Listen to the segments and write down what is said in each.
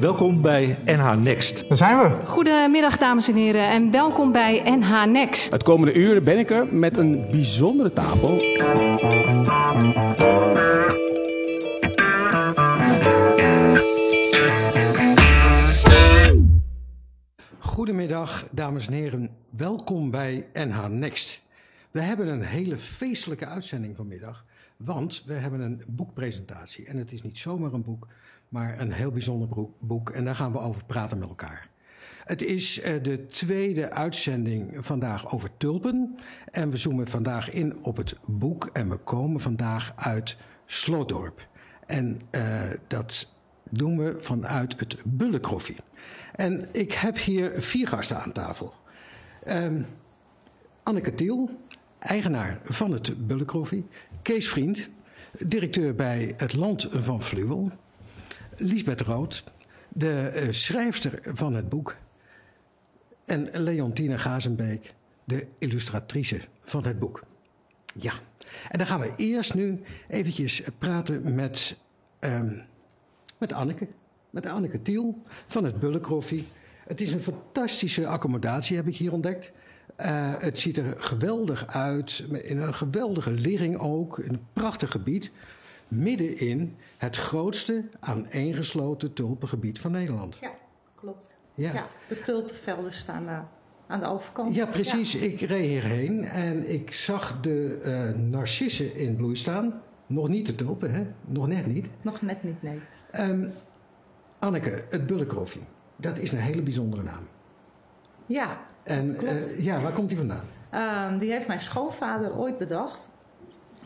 Welkom bij NH Next. Daar zijn we. Goedemiddag dames en heren en welkom bij NH Next. Het komende uur ben ik er met een bijzondere tafel. Goedemiddag, dames en heren. Welkom bij NH Next. We hebben een hele feestelijke uitzending vanmiddag, want we hebben een boekpresentatie. En het is niet zomaar een boek, maar een heel bijzonder boek. En daar gaan we over praten met elkaar. Het is uh, de tweede uitzending vandaag over tulpen. En we zoomen vandaag in op het boek. En we komen vandaag uit Slotdorp. En uh, dat doen we vanuit het Bullenkroffie. En ik heb hier vier gasten aan tafel. Um, Anneke Tiel, eigenaar van het Bullenkroffie. Kees Vriend, directeur bij het Land van Fluwel. Lisbeth Rood, de uh, schrijfster van het boek. En Leontine Gazenbeek, de illustratrice van het boek. Ja, en dan gaan we eerst nu eventjes praten met, um, met Anneke. Met Anneke Tiel van het Bullenkroffie. Het is een fantastische accommodatie, heb ik hier ontdekt. Uh, het ziet er geweldig uit, in een geweldige ligging ook, in een prachtig gebied. Midden in het grootste aaneengesloten tulpengebied van Nederland. Ja, klopt. Ja. ja de tulpenvelden staan uh, aan de overkant. Ja, precies. Ja. Ik reed hierheen en ik zag de uh, narcissen in bloei staan. Nog niet de tulpen, hè? Nog net niet. Nog net niet, nee. Um, Anneke, het Bullenkroffie, dat is een hele bijzondere naam. Ja, en uh, ja, waar komt die vandaan? Um, die heeft mijn schoonvader ooit bedacht.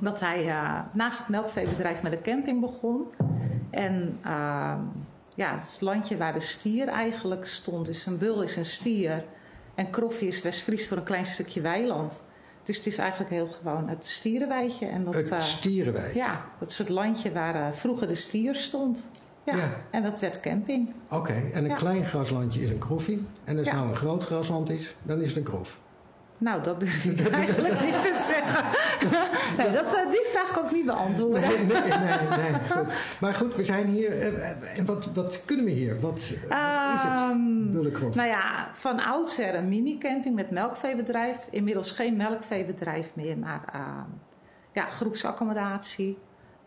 Dat hij uh, naast het melkveebedrijf met een camping begon. En uh, ja, het landje waar de stier eigenlijk stond. Dus een bul is een stier. En kroffie is West-Fries voor een klein stukje weiland. Dus het is eigenlijk heel gewoon het stierenweidje. En dat, het stierenweidje? ja, dat is het landje waar vroeger de stier stond. Ja, ja, en dat werd camping. Oké, okay, en een ja. klein graslandje is een kroffie. En als ja. nou een groot grasland is, dan is het een krof. Nou, dat durf ik eigenlijk niet te zeggen. nee, dat, uh, die vraag kan ik niet beantwoorden. Nee, nee, nee. nee goed. Maar goed, we zijn hier. Uh, en wat, wat kunnen we hier? Wat is het? Bullenkrof? Nou ja, van oudsher een minicamping met melkveebedrijf. Inmiddels geen melkveebedrijf meer, maar ja, groepsaccommodatie.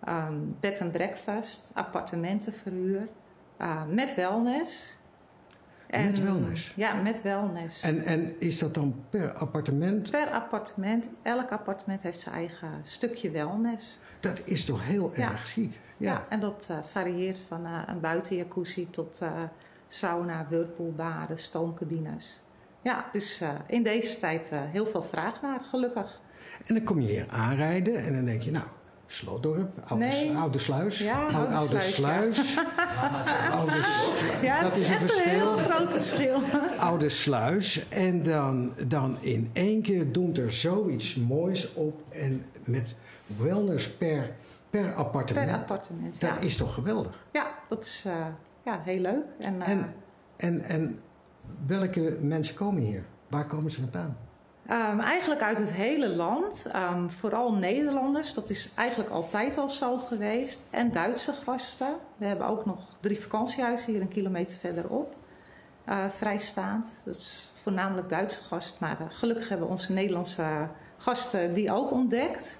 Um, bed and breakfast, appartementenverhuur, uh, met wellness. En, met wellness? Ja, met wellness. En, en is dat dan per appartement? Per appartement. Elk appartement heeft zijn eigen stukje wellness. Dat is toch heel ja. erg ziek? Ja, ja en dat uh, varieert van uh, een buitenjacuzzi tot sauna, whirlpoolbaden, stoomcabines. Ja, dus in deze tijd heel veel vraag naar, gelukkig. En dan kom je hier aanrijden en dan denk je, nou, Slotdorp, oude, nee. oude sluis. Ja, oude, sluis. sluis. Ja, oude, ja dat is, is een heel groot verschil. oude sluis. En dan, dan in één keer doet er zoiets moois op. En met wellness per, per appartement. Per appartement, Dat ja. is toch geweldig? Ja, dat is uh, ja, heel leuk. En, uh, en, en, en welke mensen komen hier? Waar komen ze vandaan? Um, eigenlijk uit het hele land, um, vooral Nederlanders, dat is eigenlijk altijd al zo geweest. En Duitse gasten. We hebben ook nog drie vakantiehuizen hier een kilometer verderop uh, vrijstaand. Dat is voornamelijk Duitse gast, maar uh, gelukkig hebben we onze Nederlandse gasten die ook ontdekt.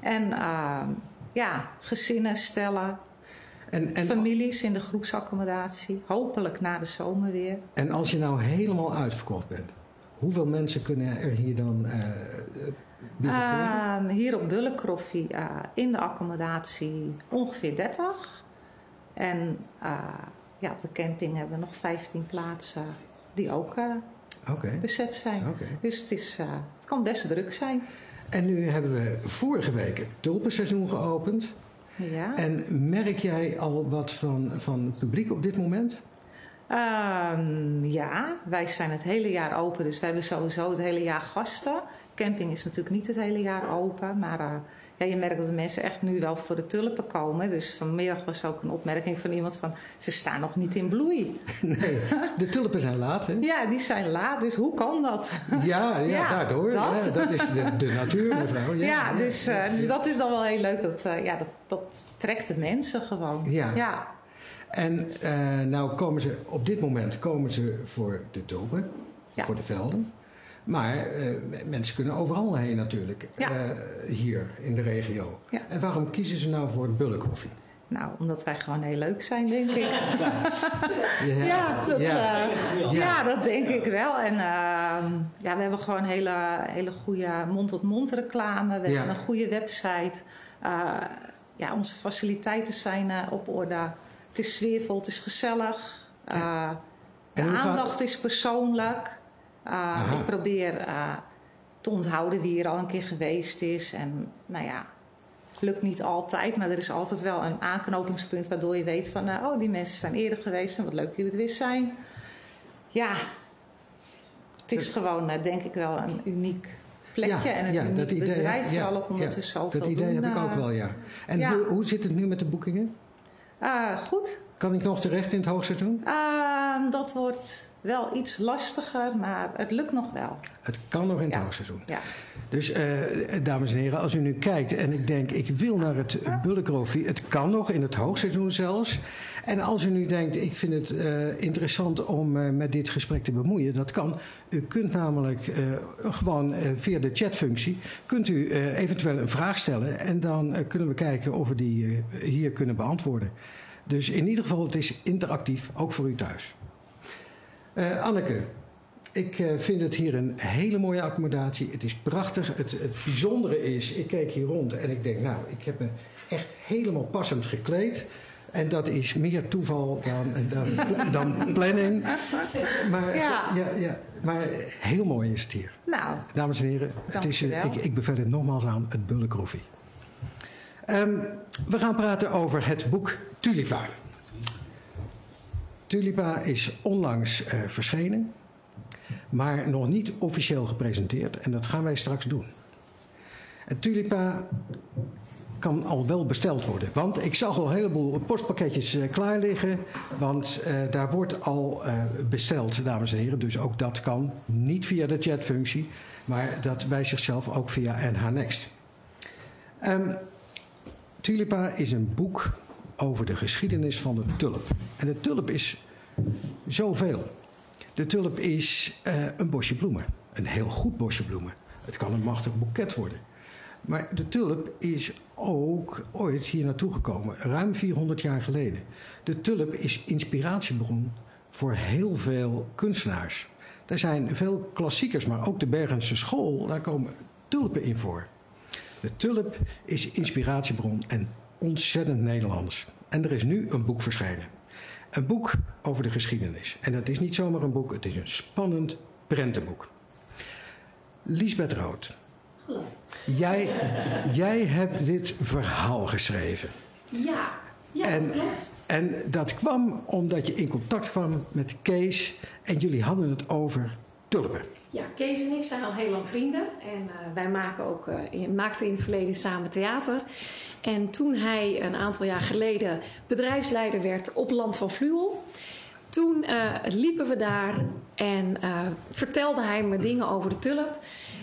En uh, ja, gezinnen, stellen, en, en, families in de groepsaccommodatie. Hopelijk na de zomer weer. En als je nou helemaal uitverkocht bent? Hoeveel mensen kunnen er hier dan uh, Hier op Bullenkroffie uh, in de accommodatie ongeveer 30. En ja, op de camping hebben we nog 15 plaatsen die ook okay. bezet zijn. Okay. Dus het, is, het kan best druk zijn. En nu hebben we vorige week het tulpenseizoen geopend. Ja. En merk jij al wat van, van het publiek op dit moment? Um, ja, wij zijn het hele jaar open, dus we hebben sowieso het hele jaar gasten. Camping is natuurlijk niet het hele jaar open, maar uh, ja, je merkt dat de mensen echt nu wel voor de tulpen komen. Dus vanmiddag was ook een opmerking van iemand van... ze staan nog niet in bloei. Nee, de tulpen zijn laat, hè? Ja, die zijn laat, dus hoe kan dat? Ja, ja, Ja, daardoor. dat. Ja, dat is de, de natuur, mevrouw. Ja, Ja, dus, eh, dus dat is dan wel heel leuk. Dat, eh, ja, dat, dat trekt de mensen gewoon. Ja. En eh, nou komen ze, op dit moment komen ze voor de tulpen, Ja. voor de velden. Maar eh, mensen kunnen overal heen natuurlijk, Ja. eh, hier in de regio. Ja. En waarom kiezen ze nou voor bullenkoffie? Nou, omdat wij gewoon heel leuk zijn, denk ik. Ja, dat, ja. eh, ja, dat denk ik wel. En ehm, ja, we hebben gewoon hele, hele goede mond-tot-mond reclame. We Ja. hebben een goede website. Eh, ja, onze faciliteiten zijn eh, op orde. Het is sfeervol, het is gezellig. Eh, de gaat- aandacht is persoonlijk. Uh, Aha. ik probeer uh, te onthouden wie er al een keer geweest is. En nou ja, lukt niet altijd, maar er is altijd wel een aanknopingspunt waardoor je weet van, oh, die mensen zijn eerder geweest en wat leuk jullie er weer zijn. Ja, het is gewoon, denk ik, wel een uniek plekje Ja, en een ja, uniek dat idee, bedrijf, ja, vooral ook omdat ze zoveel Dat idee doen. heb ik ook wel, ja. En. Hoe, hoe zit het nu met de boekingen? Uh, goed. Kan ik nog terecht in het hoogseizoen? Uh, dat wordt wel iets lastiger, maar het lukt nog wel. Het kan nog in het Ja. hoogseizoen. Ja. Dus uh, dames en heren, als u nu kijkt en ik denk ik wil naar het Bullenkrofie, het kan nog in het hoogseizoen zelfs. En als u nu denkt ik vind het uh, interessant om uh, met dit gesprek te bemoeien, dat kan. U kunt namelijk gewoon via de chatfunctie kunt u eventueel een vraag stellen en dan kunnen we kijken of we die hier kunnen beantwoorden. Dus in ieder geval, het is interactief, ook voor u thuis. Uh, Anneke, ik uh, vind het hier een hele mooie accommodatie. Het is prachtig. Het, het, bijzondere is, ik keek hier rond en ik denk, nou, ik heb me echt helemaal passend gekleed. En dat is meer toeval dan, dan, dan planning. Maar, Ja. Ja, ja, maar heel mooi is het hier. Nou, Dames en heren, het is, ik, ik beveel het nogmaals aan, het Bullenkroffie. Um, we gaan praten over het boek Tulipa. Tulipa is onlangs uh, verschenen, maar nog niet officieel gepresenteerd. En dat gaan wij straks doen. En Tulipa kan al wel besteld worden. Want ik zag al een heleboel postpakketjes uh, klaar liggen. Want uh, daar wordt al besteld, dames en heren. Dus ook dat kan. Niet via de chatfunctie, maar dat bij zichzelf ook via NH Next. Um, Tulipa is een boek over de geschiedenis van de tulp. En de tulp is zoveel. De tulp is uh, een bosje bloemen. Een heel goed bosje bloemen. Het kan een machtig boeket worden. Maar de tulp is ook ooit hier naartoe gekomen, ruim 400 jaar geleden. De tulp is inspiratiebron voor heel veel kunstenaars. Er zijn veel klassiekers, maar ook de Bergense school, daar komen tulpen in voor. De tulp is inspiratiebron en ontzettend Nederlands. En er is nu een boek verschenen. Een boek over de geschiedenis. En dat is niet zomaar een boek, het is een spannend prentenboek. Lisbeth Rood. Jij, jij hebt dit verhaal geschreven. Ja, ja En- dat klopt. En dat kwam omdat je in contact kwam met Kees en jullie hadden het over tulpen. Ja, Kees en ik zijn al heel lang vrienden. En eh, wij maken ook, eh, maakten in het verleden samen theater. En toen hij een aantal jaar geleden bedrijfsleider werd op Land van Fluwel... toen eh, liepen we daar en vertelde hij me dingen over de tulp...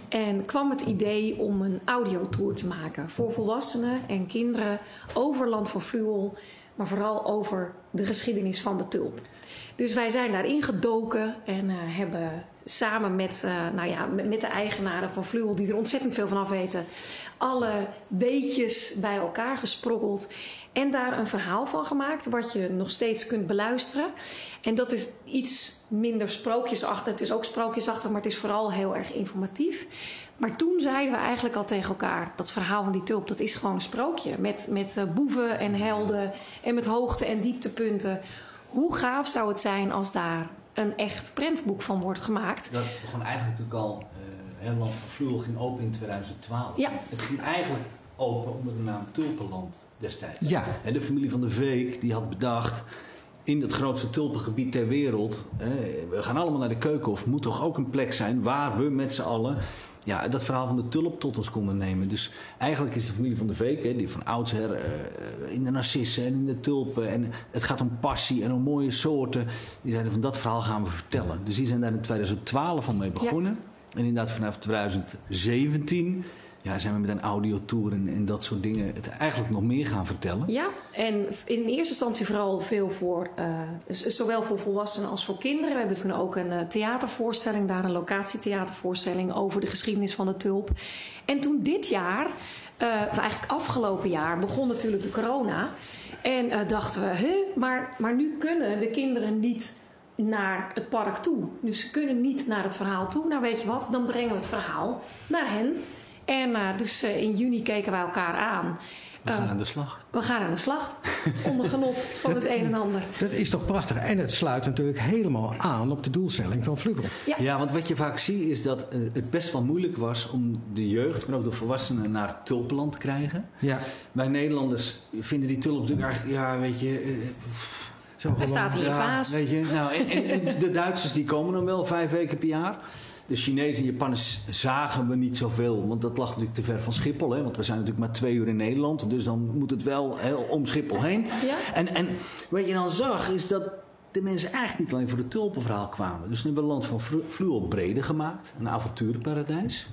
En kwam het idee om een audiotour te maken voor volwassenen en kinderen over Land van Fluwel, maar vooral over de geschiedenis van de tulp. Dus wij zijn daarin gedoken en hebben samen met, eh, nou ja, met, de eigenaren van Fluwel, die er ontzettend veel van af weten, alle weetjes bij elkaar gesprokkeld. En daar een verhaal van gemaakt, wat je nog steeds kunt beluisteren. En dat is iets minder sprookjesachtig. Het is ook sprookjesachtig, maar het is vooral heel erg informatief. Maar toen zeiden we eigenlijk al tegen elkaar: dat verhaal van die tulp, dat is gewoon een sprookje. Met, met eh, boeven en helden en met hoogte- en dieptepunten. Hoe gaaf zou het zijn als daar een echt prentboek van wordt gemaakt? Dat begon eigenlijk natuurlijk al. eh Land van Vluel ging open in 2012. Ja. Het ging eigenlijk open onder de naam Tulpenland destijds. Ja. En de familie van de Veek die had bedacht. In het grootste tulpengebied ter wereld. eh, we gaan allemaal naar de keukenhof. Moet toch ook een plek zijn waar we met z'n allen ja, dat verhaal van de tulp tot ons konden nemen. Dus eigenlijk is de familie van de Veek, hè, die van oudsher eh, in de narcissen en in de tulpen. En het gaat om passie en om mooie soorten. Die zeiden van dat verhaal gaan we vertellen. Dus die zijn daar in 2012 al mee begonnen. En inderdaad vanaf 2017 ja, zijn we met een audiotour en, en dat soort dingen het eigenlijk nog meer gaan vertellen. Ja, en in eerste instantie vooral veel voor, eh, zowel voor volwassenen als voor kinderen. We hebben toen ook een eh, theatervoorstelling, daar een locatietheatervoorstelling over de geschiedenis van de tulp. En toen dit jaar, eh, eigenlijk afgelopen jaar, begon natuurlijk de corona. En dachten we, huh, maar, maar nu kunnen de kinderen niet naar het park toe. Dus ze kunnen niet naar het verhaal toe. Nou weet je wat, dan brengen we het verhaal naar hen. En eh, dus eh, in juni keken wij elkaar aan. We gaan Eh, aan de slag. we gaan aan de slag. Onder genot van het een en ander. Dat is toch prachtig. En het sluit natuurlijk helemaal aan op de doelstelling van Vlugel. Ja. Ja, want wat je vaak ziet is dat het best wel moeilijk was om de jeugd, maar ook de volwassenen naar tulpenland te krijgen. Ja. Wij Nederlanders vinden die tulp natuurlijk eigenlijk, ja, weet je. Zo Hij gewoon. staat in je ja, vaas. Weet je, nou, en, en, en de Duitsers die komen dan wel vijf weken per jaar. De Chinezen en Japanners zagen we niet zoveel, want dat lag natuurlijk te ver van Schiphol. Hè? Want we zijn natuurlijk maar twee uur in Nederland, dus dan moet het wel heel om Schiphol heen. Ja. En, en wat je dan zag, is dat de mensen eigenlijk niet alleen voor het tulpenverhaal kwamen. Dus nu hebben we Land van breder gemaakt, een avonturenparadijs.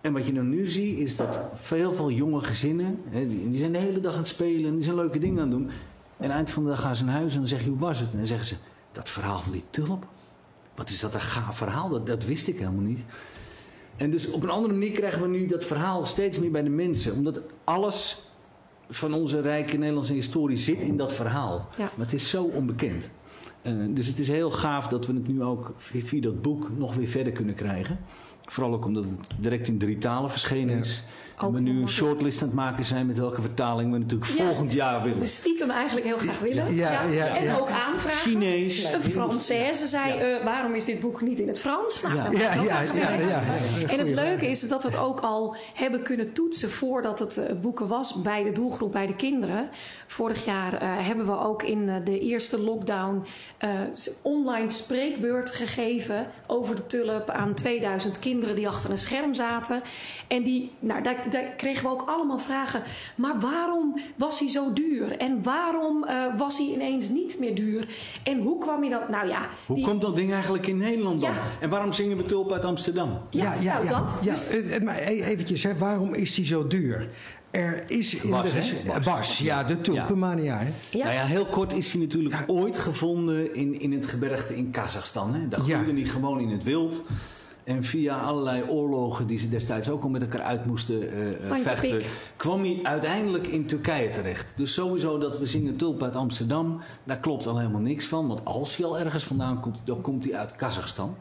En wat je dan nu ziet, is dat veel, veel jonge gezinnen, hè, die, die zijn de hele dag aan het spelen en die zijn leuke dingen aan het doen. En eind van de dag gaan ze naar huis en dan zeg je, hoe was het? En dan zeggen ze, dat verhaal van die tulp. Wat is dat een gaaf verhaal? Dat, dat wist ik helemaal niet. En dus op een andere manier krijgen we nu dat verhaal steeds meer bij de mensen. Omdat alles van onze rijke Nederlandse historie zit in dat verhaal. Ja. Maar het is zo onbekend. Eh, dus het is heel gaaf dat we het nu ook via, via dat boek nog weer verder kunnen krijgen. Vooral ook omdat het direct in drie talen verschenen Ja. is. En we nu een shortlist aan het maken zijn met welke vertaling we natuurlijk Ja. volgend jaar willen. We stiekem eigenlijk heel graag willen. Ja, ja, en ja. ook aanvragen. Chinees. Een Française zei, eh, waarom is dit boek niet in het Frans? Nou, Ja. dan Ja, ja, wel. ja, ja, ja. En het leuke is dat we het ook al hebben kunnen toetsen voordat het eh, boeken was bij de doelgroep, bij de kinderen. Vorig jaar eh, hebben we ook in de eerste lockdown eh, online spreekbeurt gegeven over de tulp aan 2000 kinderen die achter een scherm zaten. En die, nou, daar, daar kregen we ook allemaal vragen. Maar waarom was hij zo duur? En waarom eh, was hij ineens niet meer duur? En hoe kwam je dat? Nou ja, Hoe die- komt dat ding eigenlijk in Nederland dan? Ja. En waarom zingen we tulp uit Amsterdam? Ja, nou, dat. Ja, Dus- eh, eh, maar e- eventjes, hè, waarom is die zo duur? Er is in Was, de was, Was. ja, de tulpenmania. hè? Ja. Nou ja, heel kort is hij natuurlijk ooit gevonden in, in het gebergte in Kazachstan. Hè? Daar Ja. groeide hij gewoon in het wild. En via allerlei oorlogen die ze destijds ook al met elkaar uit moesten eh, eh, vechten, kwam hij uiteindelijk in Turkije terecht. Dus sowieso dat we zingen tulp uit Amsterdam, daar klopt al helemaal niks van. Want als hij al ergens vandaan komt, dan komt hij uit Kazachstan.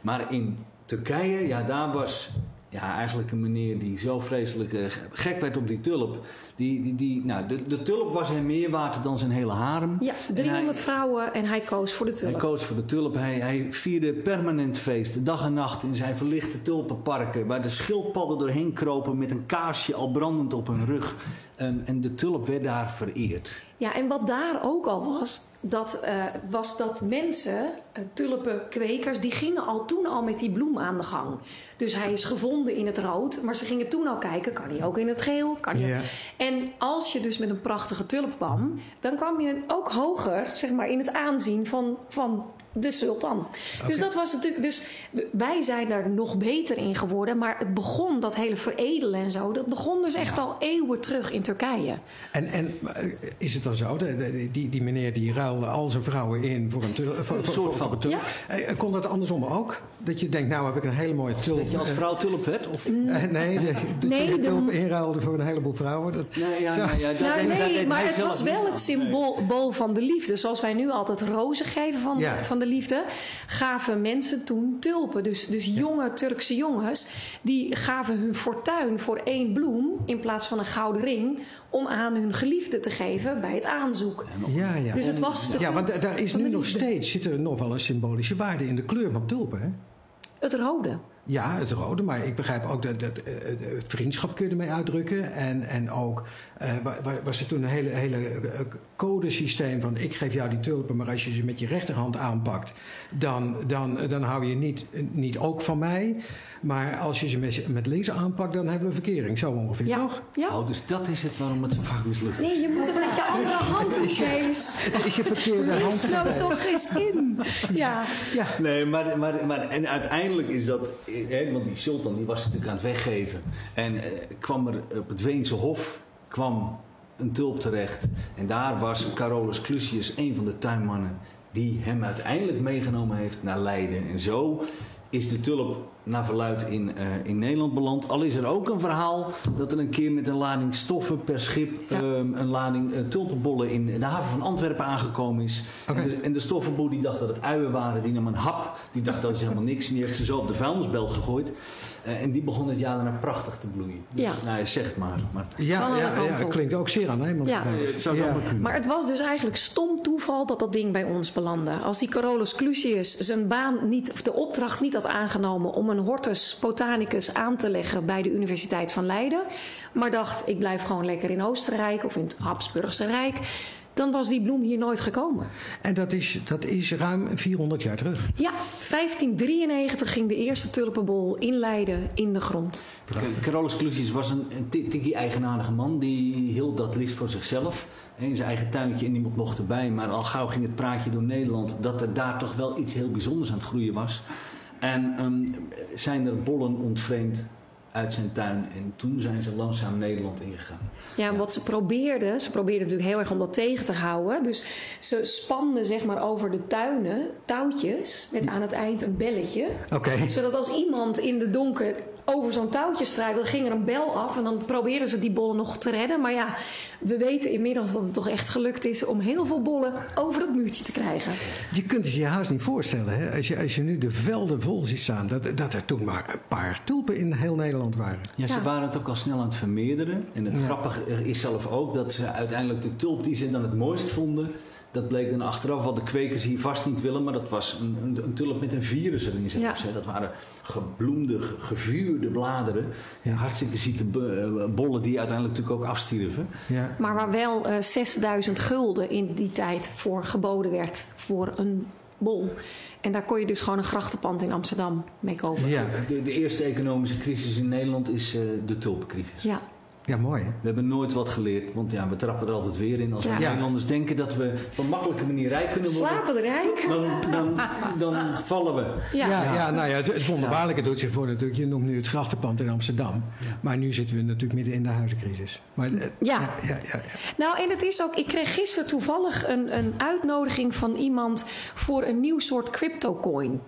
Maar in Turkije, ja, daar was ja, eigenlijk een meneer die zo vreselijk eh, gek werd op die tulp. Die, die, die, nou, de, de tulp was hem meer waard dan zijn hele harem. Ja, En 300 hij- vrouwen en hij koos voor de hij tulp. koos voor de tulp. Hij, hij vierde permanent feest, dag en nacht in zijn verlichte tulpenparken. Waar de schildpadden doorheen kropen met een kaarsje al brandend op hun rug. En, en de tulp werd daar vereerd. Ja, en wat daar ook al was, dat, eh, was dat mensen, eh, tulpenkwekers, die gingen al toen al met die bloem aan de gang. Dus hij is gevonden in het rood, maar ze gingen toen al kijken, kan hij ook in het geel? Kan hij Ja. En als je dus met een prachtige tulp kwam, dan kwam je ook hoger, zeg maar, in het aanzien van, van de sultan. Dus dat was natuurlijk, dus wij zijn daar nog beter in geworden, maar het begon, dat hele veredelen en zo, dat begon dus echt al eeuwen terug in Turkije. En, en eh, is het dan zo, de, de- die, die meneer die ruilde al zijn vrouwen in voor een tulp? Voor, voor, soort voor- van. voor een tulp. Eh, Kon dat andersom ook? Dat je denkt, nou heb ik een hele mooie tulp. Dat je als eh, vrouw tulp werd? Of? eh, nee, de, dat Nee, je de de- tulp inruilde voor een heleboel vrouwen. Dat, Nee, ja, nou ja, daar- Nou, nee, maar het was wel het symbool van de liefde. Zoals wij nu altijd rozen geven van, Ja. de, van de liefde, gaven mensen toen tulpen. Dus, dus jonge Turkse jongens, die gaven hun fortuin voor één bloem in plaats van een gouden ring om aan hun geliefde te geven bij het aanzoek. ja, ja. Dus het was de ja, da- daar is nu nog steeds zit er nog wel een symbolische waarde in de kleur van tulpen. Hè? Het rode. Ja, het rode, maar ik begrijp ook dat, dat eh, de vriendschap kun je ermee uitdrukken. En, en ook eh, wa- wa- was er toen een hele, hele eh, codesysteem van ik geef jou die tulpen, maar als je ze met je rechterhand aanpakt, dan, dan, dan hou je niet, niet ook van mij. Maar als je ze met, met links aanpakt, dan hebben we verkering. Zo ongeveer, Ja. toch? ja. Oh, dus dat is het waarom het zo vaak mislukt is. Nee, je moet het met je andere hand doen, Kees. Het is je verkeerde hand. Nou geweest. toch eens in. Ja. Ja. Nee, maar, maar, maar en uiteindelijk is dat, want die sultan die was natuurlijk aan het weggeven. En eh, kwam er op het Weense Hof kwam een tulp terecht. En daar was Carolus Clusius, een van de tuinmannen, die hem uiteindelijk meegenomen heeft naar Leiden. En zo is de tulp naar verluid in, eh, in Nederland beland. Al is er ook een verhaal dat er een keer met een lading stoffen per schip Ja. ehm, een lading eh, tulpenbollen in de haven van Antwerpen aangekomen is. En, de, en de stoffenboer die dacht dat het uien waren, die nam een hap, die dacht dat is helemaal niks en die heeft ze zo op de vuilnisbelt gegooid. Eh, en die begon het jaar daarna prachtig te bloeien. Dus, Ja. Nou, je zegt maar. maar Ja, ja, ja, klinkt ook zeer aannemelijk. Ja. het zou Ja. zomaar kunnen. Maar het was dus eigenlijk stom toeval dat dat ding bij ons belandde. Als die Carolus Clusius zijn baan niet, of de opdracht niet had aangenomen om een hortus botanicus aan te leggen bij de Universiteit van Leiden, maar dacht ik blijf gewoon lekker in Oostenrijk of in het Habsburgse Rijk, dan was die bloem hier nooit gekomen. En dat is, dat is ruim 400 jaar terug. Ja, 1593 ging de eerste tulpenbol in Leiden in de grond. Carolus Clusius was een, een ti- tikkie eigenaardige man. Die hield dat liefst voor zichzelf. hè, In zijn eigen tuintje en niemand mocht erbij. Maar al gauw ging het praatje door Nederland dat er daar toch wel iets heel bijzonders aan het groeien was. En ehm, zijn er bollen ontvreemd uit zijn tuin. En toen zijn ze langzaam Nederland ingegaan. Ja, wat ze probeerden, ze probeerden natuurlijk heel erg om dat tegen te houden. Dus ze spanden zeg maar over de tuinen touwtjes met aan het eind een belletje. Zodat als iemand in de donker over zo'n touwtje struikelde, ging er een bel af en dan probeerden ze die bollen nog te redden. Maar ja, we weten inmiddels dat het toch echt gelukt is om heel veel bollen over dat muurtje te krijgen. Je kunt het je haast niet voorstellen. Hè? Als, je, als je nu de velden vol ziet staan. Dat, dat er toen maar een paar tulpen in heel Nederland waren. Ja, ze Ja. waren het ook al snel aan het vermeerderen. En het grappige is zelf ook dat ze uiteindelijk de tulp die ze dan het mooist vonden. Dat bleek dan achteraf wat de kwekers hier vast niet willen. Maar dat was een, een, een tulp met een virus erin zelfs. Ja. hè. Dat waren gebloemde, ge- gevuurde bladeren. Ja. Hartstikke zieke eh, bollen die uiteindelijk natuurlijk ook afstierven. Ja. Maar waar wel eh 6000 gulden in die tijd voor geboden werd voor een bol. En daar kon je dus gewoon een grachtenpand in Amsterdam mee kopen. Ja. De, de eerste economische crisis in Nederland is eh, de tulpencrisis. Ja. Ja, mooi hè? We hebben nooit wat geleerd, want ja, we trappen er altijd weer in. Als we Ja. Nederlanders denken dat we op een makkelijke manier rijk kunnen worden, Slapen rijk. dan, dan, dan vallen we. Ja. Ja, ja, nou ja, het, het wonderbaarlijke doet zich voor natuurlijk. Je noemt nu het grachtenpand in Amsterdam. Maar nu zitten we natuurlijk midden in de huizencrisis. Maar, eh, Ja. ja, ja, ja. Nou, en het is ook, ik kreeg gisteren toevallig een, een uitnodiging van iemand voor een nieuw soort cryptocoin.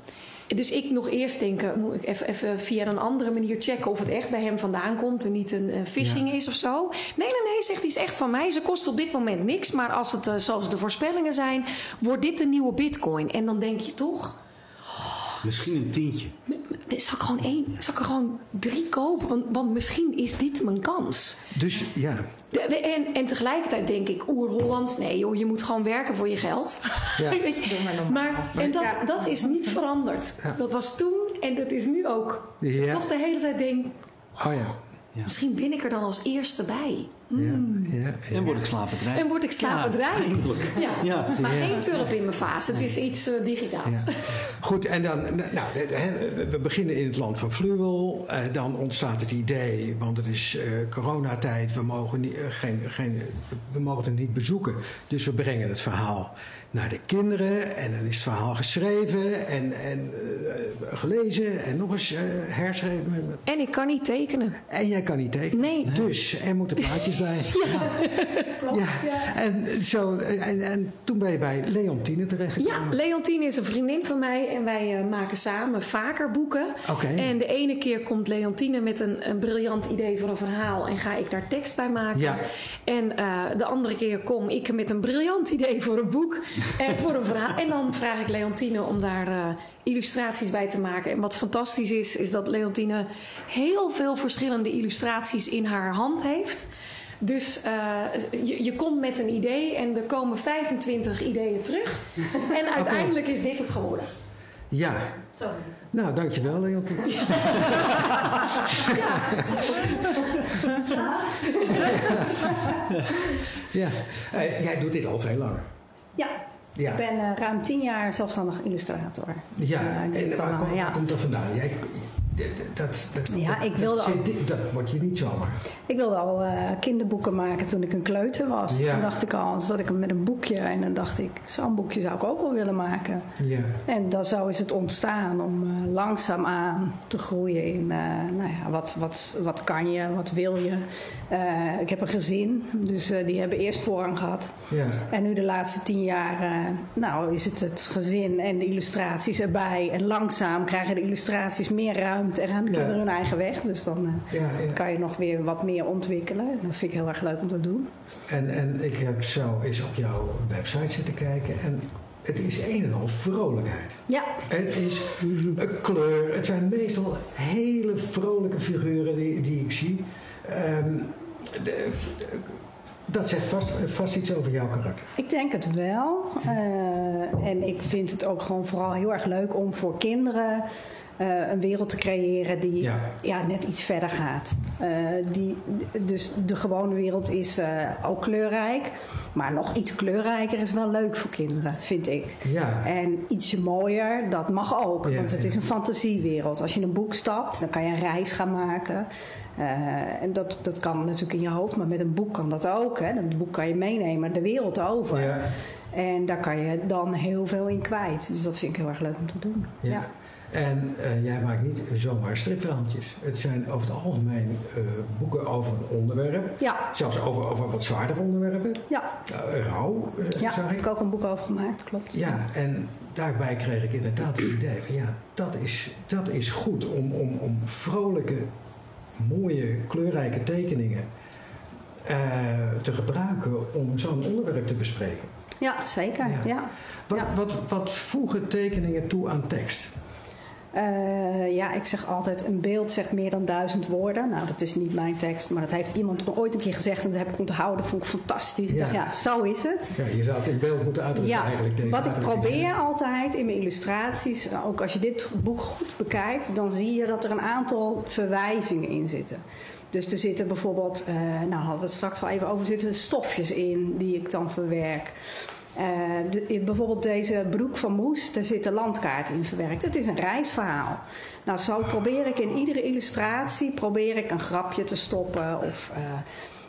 Dus ik nog eerst denken, moet ik even, even via een andere manier checken of het echt bij hem vandaan komt en niet een eh, phishing is of zo. Nee, nee, nee, zegt hij, is echt van mij. Ze kost op dit moment niks, maar als het eh, zoals de voorspellingen zijn, wordt dit de nieuwe bitcoin. En dan denk je toch, Misschien een tientje. zal ik gewoon één, zal ik er gewoon drie kopen? Want, want misschien is dit mijn kans. Dus ja, De- en, en tegelijkertijd denk ik, oer-Hollands, nee joh, je moet gewoon werken voor je geld. Ja. Weet je? Maar, en dat, dat is niet veranderd. Dat was toen en dat is nu ook. Ja. Toch de hele tijd denk, oh ja. misschien ben ik er dan als eerste bij. Ja, ja, ja. En word ik slapend En word ik slapend Ja. Ja. Ja. Maar geen tulp in mijn vaas, het is iets eh, digitaals. Ja. Goed, en dan, nou, we beginnen in het land van Fluwel. Eh, dan ontstaat het idee, want het is eh, coronatijd, we mogen, niet, geen, geen, we mogen het niet bezoeken. Dus we brengen het verhaal naar de kinderen. En dan is het verhaal geschreven en, en gelezen en nog eens herschreven. En ik kan niet tekenen. En jij kan niet tekenen. Nee. Dus er moeten plaatjes bij. Ja. ja. En, zo, en, en toen ben je bij Leontine terechtgekomen. Ja, Leontine is een vriendin van mij en wij eh, maken samen vaker boeken. Oké. En de ene keer komt Leontine met een, een briljant idee voor een verhaal en ga ik daar tekst bij maken. Ja. En eh, de andere keer kom ik met een briljant idee voor een boek en voor een verhaal. En dan vraag ik Leontine om daar eh, illustraties bij te maken. En wat fantastisch is, is dat Leontine heel veel verschillende illustraties in haar hand heeft. Dus eh, je, je komt met een idee en er komen 25 ideeën terug. En uiteindelijk is dit het geworden. Ja. Zo. Nou, dankjewel Leontien. Ja. Eh, jij doet dit al veel langer. Ja, Ja. ik ben eh, ruim tien jaar zelfstandig illustrator. Dus, Ja, en ja. waar komt dat vandaan? Jij, dat, dat, Ja, dat, ik wilde dat, al- dat wordt je niet zomaar. Ik wilde al eh, kinderboeken maken toen ik een kleuter was. Ja. Toen dacht ik al, zat ik met een boekje en dan dacht ik, zo'n boekje zou ik ook wel willen maken. Ja. En dan zo is het ontstaan om eh, langzaamaan te groeien in, eh, nou ja, wat, wat, wat kan je, wat wil je. Ik heb een gezin, dus die hebben eerst voorrang gehad. Ja. En nu de laatste tien jaar, nou is het het gezin en de illustraties erbij. En langzaam krijgen de illustraties meer ruimte en gaan de Ja. kinderen hun eigen weg. Dus dan eh, kan je nog weer wat meer ontwikkelen. En dat vind ik heel erg leuk om te doen. En, en ik heb zo eens op jouw website zitten kijken en het is een en al vrolijkheid. Ja, Het is een kleur. Het zijn meestal hele vrolijke figuren die, die ik zie. Ehm, de- de- dat zegt vast, vast iets over jouw karakter. ik denk het wel. Eh, en ik vind het ook gewoon vooral heel erg leuk om voor kinderen eh, een wereld te creëren die Ja. ja. net iets verder gaat. Eh, die, dus de gewone wereld is ook kleurrijk. Maar nog iets kleurrijker is wel leuk voor kinderen, vind ik. Ja. En ietsje mooier, dat mag ook. Ja, want het is een fantasiewereld. Als je in een boek stapt, dan kan je een reis gaan maken. Eh, en dat, dat kan natuurlijk in je hoofd, maar met een boek kan dat ook. Hè. Een boek kan je meenemen de wereld over. Ja. En daar kan je dan heel veel in kwijt. Dus dat vind ik heel erg leuk om te doen. Ja. Ja. En eh, jij maakt niet zomaar stripverhaaltjes. Het zijn over het algemeen eh, boeken over een onderwerp. Ja, Zelfs over, over wat zwaardere onderwerpen. ja. Rouw, eh, ja zag heb ik. ik ook een boek over gemaakt, klopt. Ja, en daarbij kreeg ik inderdaad het idee van ja, dat is, dat is goed om, om, om vrolijke, mooie, kleurrijke tekeningen eh, te gebruiken om zo'n onderwerp te bespreken. Ja, zeker. Ja. Ja. Wat, Ja. wat, wat voegen tekeningen toe aan tekst? Eh, ja, ik zeg altijd, een beeld zegt meer dan duizend woorden. Nou, dat is niet mijn tekst, maar dat heeft iemand me ooit een keer gezegd en dat heb ik onthouden. Dat vond ik fantastisch. Ja. zo is het. Ja, je zou het in beeld moeten uitdrukken Ja, eigenlijk. Deze wat ik probeer altijd in mijn illustraties, ook als je dit boek goed bekijkt, dan zie je dat er een aantal verwijzingen in zitten. Dus er zitten bijvoorbeeld, eh, nou hadden we het straks al even over, er zitten stofjes in die ik dan verwerk. Eh, bijvoorbeeld deze broek van Moes, daar zit de landkaart in verwerkt. Het is een reisverhaal. Nou, zo probeer ik in iedere illustratie probeer ik een grapje te stoppen of eh,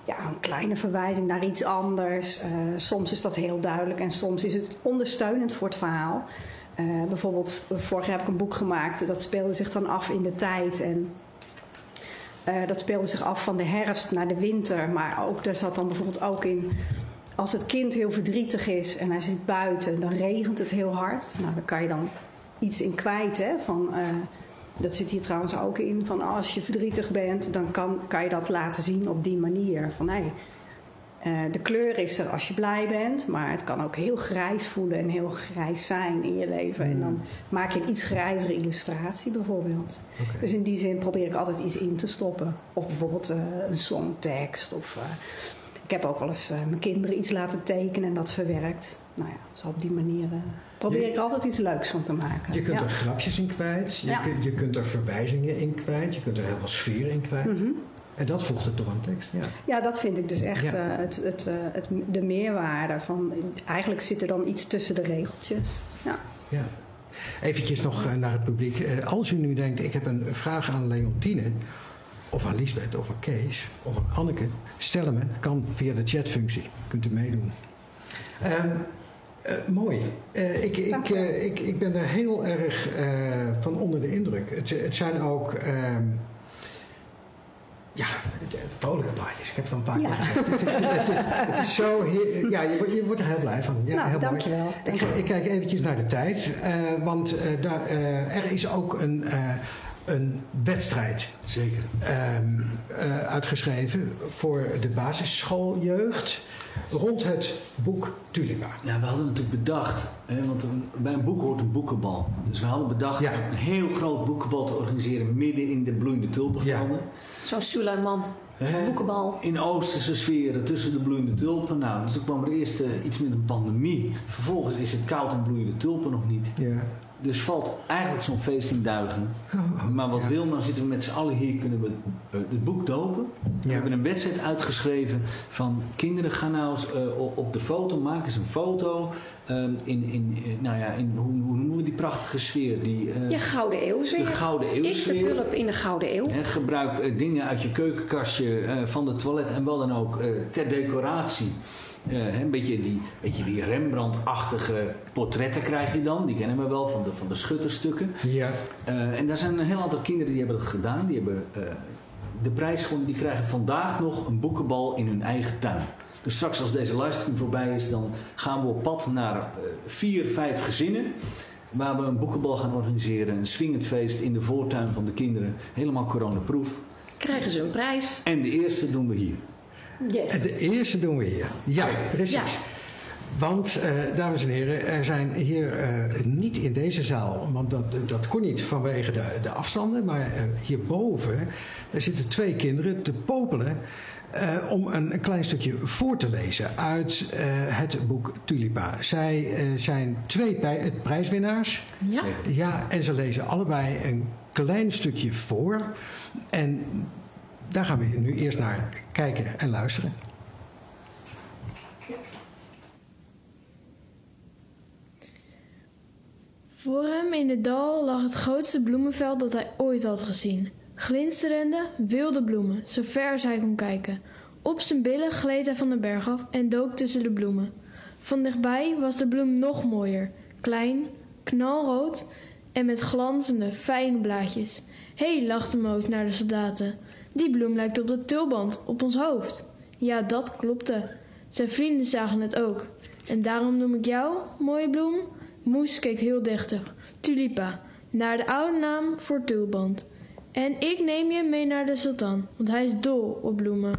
ja, een kleine verwijzing naar iets anders. Eh, soms is dat heel duidelijk en soms is het ondersteunend voor het verhaal. Bijvoorbeeld, vorig jaar heb ik een boek gemaakt dat speelde zich dan af in de tijd en dat speelde zich af van de herfst naar de winter. Maar ook, daar zat dan bijvoorbeeld ook in. Als het kind heel verdrietig is en hij zit buiten, dan regent het heel hard. Nou, daar kan je dan iets in kwijt. Hè? Van, eh, dat zit hier trouwens ook in. Van als je verdrietig bent, dan kan, kan je dat laten zien op die manier. Van hey, eh, de kleur is er als je blij bent, maar het kan ook heel grijs voelen en heel grijs zijn in je leven. En dan maak je een iets grijzere illustratie bijvoorbeeld. Dus in die zin probeer ik altijd iets in te stoppen. Of bijvoorbeeld eh, een songtekst. Of, ik heb ook wel eens eh, mijn kinderen iets laten tekenen en dat verwerkt. Nou ja, zo op die manier eh, probeer Je- ik altijd iets leuks van te maken. Je kunt ja. er grapjes in kwijt, je, Ja. kun- je kunt er verwijzingen in kwijt, je kunt er heel veel sfeer in kwijt. Mhm. En dat voegt het toe aan tekst. Ja. Ja, dat vind ik dus echt Ja. eh, het, het, het, de meerwaarde. Van, eigenlijk zit er dan iets tussen de regeltjes. Ja. Ja. Eventjes nog naar het publiek. Als u nu denkt, ik heb een vraag aan Leontine, of aan Lisbeth, of aan Kees, of aan Anneke, stel hem. hè. Kan via de chatfunctie. Kunt u meedoen. Ehm, eh, mooi. Eh, ik, ik, eh, ik, ik ben daar heel erg van onder de indruk. Het, het zijn ook... ehm, ja, vrolijke plaatjes. Ik heb het al een paar Ja. keer gezegd. Het, het, het, het is zo... heer- ja, je, wordt- je wordt er heel blij van. Ja, nou, heel mooi. dankjewel. Ik, dankjewel. ik kijk eventjes naar de tijd, want daar, er is ook een, een wedstrijd Zeker. ehm, eh, uitgeschreven voor de basisschooljeugd rond het boek Tulipa. Ja, we hadden natuurlijk bedacht, hè, want een- bij een boek hoort een boekenbal. Dus we hadden bedacht Ja. een heel groot boekenbal te organiseren midden in de bloeiende tulpenvelden. Zo'n Suleiman, Hè? boekenbal. In oosterse sferen tussen de bloeiende tulpen. Nou, dus toen kwam er eerst eh, iets met een pandemie. Vervolgens is het koud en bloeien de tulpen nog niet. Ja. Dus valt eigenlijk zo'n feest in duigen. Maar wat wil, nou zitten we met z'n allen hier, kunnen we eh, het boek dopen. We Ja. hebben een wedstrijd uitgeschreven van kinderen gaan nou eens eh, op- op de foto, maken eens een foto. Eh, in, in, eh, nou ja, in, hoe, hoe noemen we die prachtige sfeer? Die, eh, Je gouden eeuw de gouden Ik de eeuwsfeer. tulp in de gouden eeuw. Hè, gebruik eh, dingen uit je keukenkastje, eh, van het toilet en wel dan ook eh, ter decoratie. Eh, hè, een beetje die, beetje die Rembrandt-achtige portretten krijg je dan. Die kennen we wel van de, van de schutterstukken. Ja. Eh, en daar zijn een heel aantal kinderen die hebben dat gedaan. Die hebben eh, de prijs gewonnen. Die krijgen vandaag nog een boekenbal in hun eigen tuin. Dus straks als deze livestream voorbij is, dan gaan we op pad naar eh, vier, vijf gezinnen. Waar we een boekenbal gaan organiseren. Een swingend feest in de voortuin van de kinderen. Helemaal coronaproof. Krijgen ze een prijs. En de eerste doen we hier. Yes. En de eerste doen we hier. Ja, precies. Ja. Want, eh, dames en heren, er zijn hier eh, niet in deze zaal, want dat, dat kon niet vanwege de, de afstanden, maar eh, hierboven, daar zitten twee kinderen te popelen eh, om een, een klein stukje voor te lezen uit eh, het boek Tulipa. Zij eh, zijn twee bij, prijswinnaars. Ja. Ja, en ze lezen allebei een klein stukje voor. En daar gaan we nu eerst naar kijken en luisteren. Voor hem in het dal lag het grootste bloemenveld dat hij ooit had gezien. Glinsterende, wilde bloemen, zo ver als hij kon kijken. Op zijn billen gleed hij van de berg af en dook tussen de bloemen. Van dichtbij was de bloem nog mooier. Klein, knalrood en met glanzende, fijne blaadjes. Hé, hey, lachte Moos naar de soldaten. Die bloem lijkt op de tulband op ons hoofd. Ja, dat klopte. Zijn vrienden zagen het ook. En daarom noem ik jou, mooie bloem, Moes keek heel deftig. Tulipa, naar de oude naam voor tulband. En ik neem je mee naar de sultan, want hij is dol op bloemen.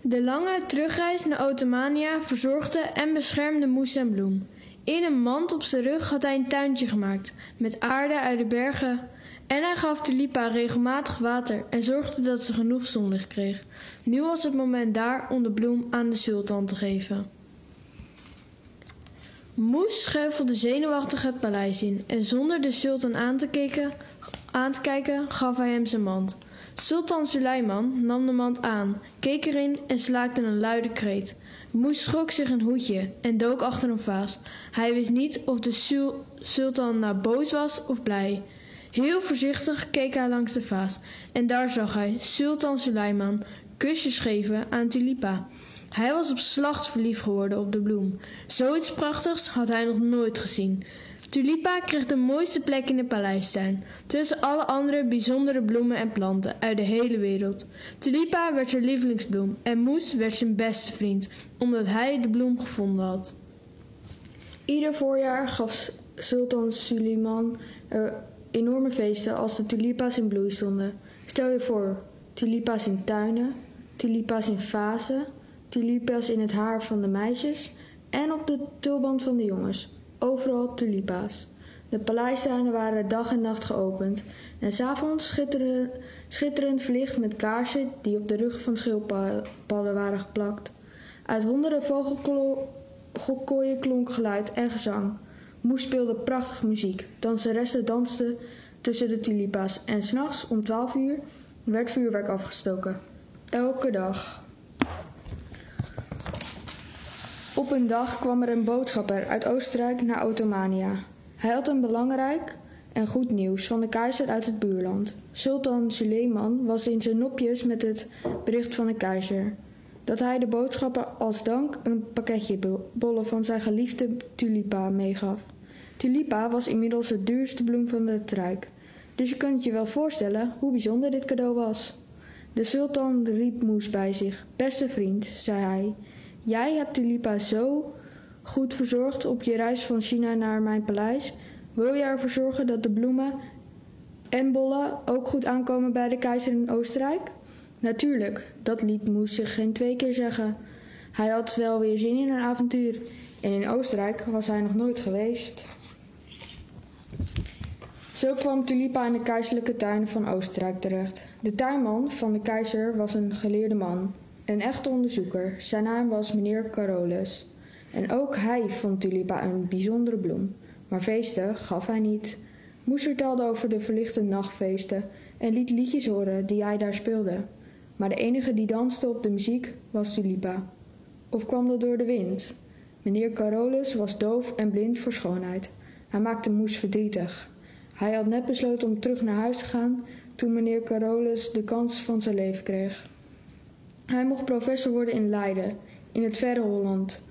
De lange terugreis naar Ottomania verzorgde en beschermde Moes en Bloem. In een mand op zijn rug had hij een tuintje gemaakt, met aarde uit de bergen. En hij gaf Tulipa regelmatig water en zorgde dat ze genoeg zonlicht kreeg. Nu was het moment daar om de bloem aan de sultan te geven. Moes schuifelde zenuwachtig het paleis in en zonder de sultan aan te, kijken, aan te kijken gaf hij hem zijn mand. Sultan Suleiman nam de mand aan, keek erin en slaakte een luide kreet. Moes schrok zich een hoedje en dook achter een vaas. Hij wist niet of de sul- sultan nou boos was of blij. Heel voorzichtig keek hij langs de vaas en daar zag hij Sultan Suleiman kusjes geven aan Tulipa. Hij was op slacht verliefd geworden op de bloem. Zoiets prachtigs had hij nog nooit gezien. Tulipa kreeg de mooiste plek in de paleistuin, tussen alle andere bijzondere bloemen en planten uit de hele wereld. Tulipa werd zijn lievelingsbloem en Moes werd zijn beste vriend, omdat hij de bloem gevonden had. Ieder voorjaar gaf Sultan Suleiman er enorme feesten als de tulipa's in bloei stonden. Stel je voor, tulipa's in tuinen, tulipa's in vazen, tulipa's in het haar van de meisjes en op de tulband van de jongens. Overal tulipa's. De paleistuinen waren dag en nacht geopend en s'avonds schitterend, schitterend verlicht met kaarsen die op de rug van schildpadden waren geplakt. Uit honderden vogelkooien klonk geluid en gezang. Moes speelde prachtige muziek. Danseressen dansten tussen de tulipa's en s'nachts om 12 uur werd vuurwerk afgestoken. Elke dag. Op een dag kwam er een boodschapper uit Oostenrijk naar Ottomania. Hij had een belangrijk en goed nieuws van de keizer uit het buurland. Sultan Suleiman was in zijn nopjes met het bericht van de keizer. Dat hij de boodschapper als dank een pakketje bollen van zijn geliefde tulipa meegaf. Tulipa was inmiddels de duurste bloem van het rijk. Dus je kunt je wel voorstellen hoe bijzonder dit cadeau was. De sultan riep Moes bij zich. Beste vriend, zei hij, jij hebt Tulipa zo goed verzorgd op je reis van China naar mijn paleis. Wil je ervoor zorgen dat de bloemen en bollen ook goed aankomen bij de keizer in Oostenrijk? Natuurlijk, dat liet Moes zich geen twee keer zeggen. Hij had wel weer zin in een avontuur en in Oostenrijk was hij nog nooit geweest. Zo kwam Tulipa in de keizerlijke tuinen van Oostenrijk terecht. De tuinman van de keizer was een geleerde man, een echte onderzoeker. Zijn naam was meneer Carolus. En ook hij vond tulipa een bijzondere bloem. Maar feesten gaf hij niet. Moes vertelde over de verlichte nachtfeesten en liet liedjes horen die hij daar speelde. Maar de enige die danste op de muziek was Tulipa. Of kwam dat door de wind? Meneer Carolus was doof en blind voor schoonheid. Hij maakte Moes verdrietig. Hij had net besloten om terug naar huis te gaan toen meneer Carolus de kans van zijn leven kreeg. Hij mocht professor worden in Leiden, in het verre Holland.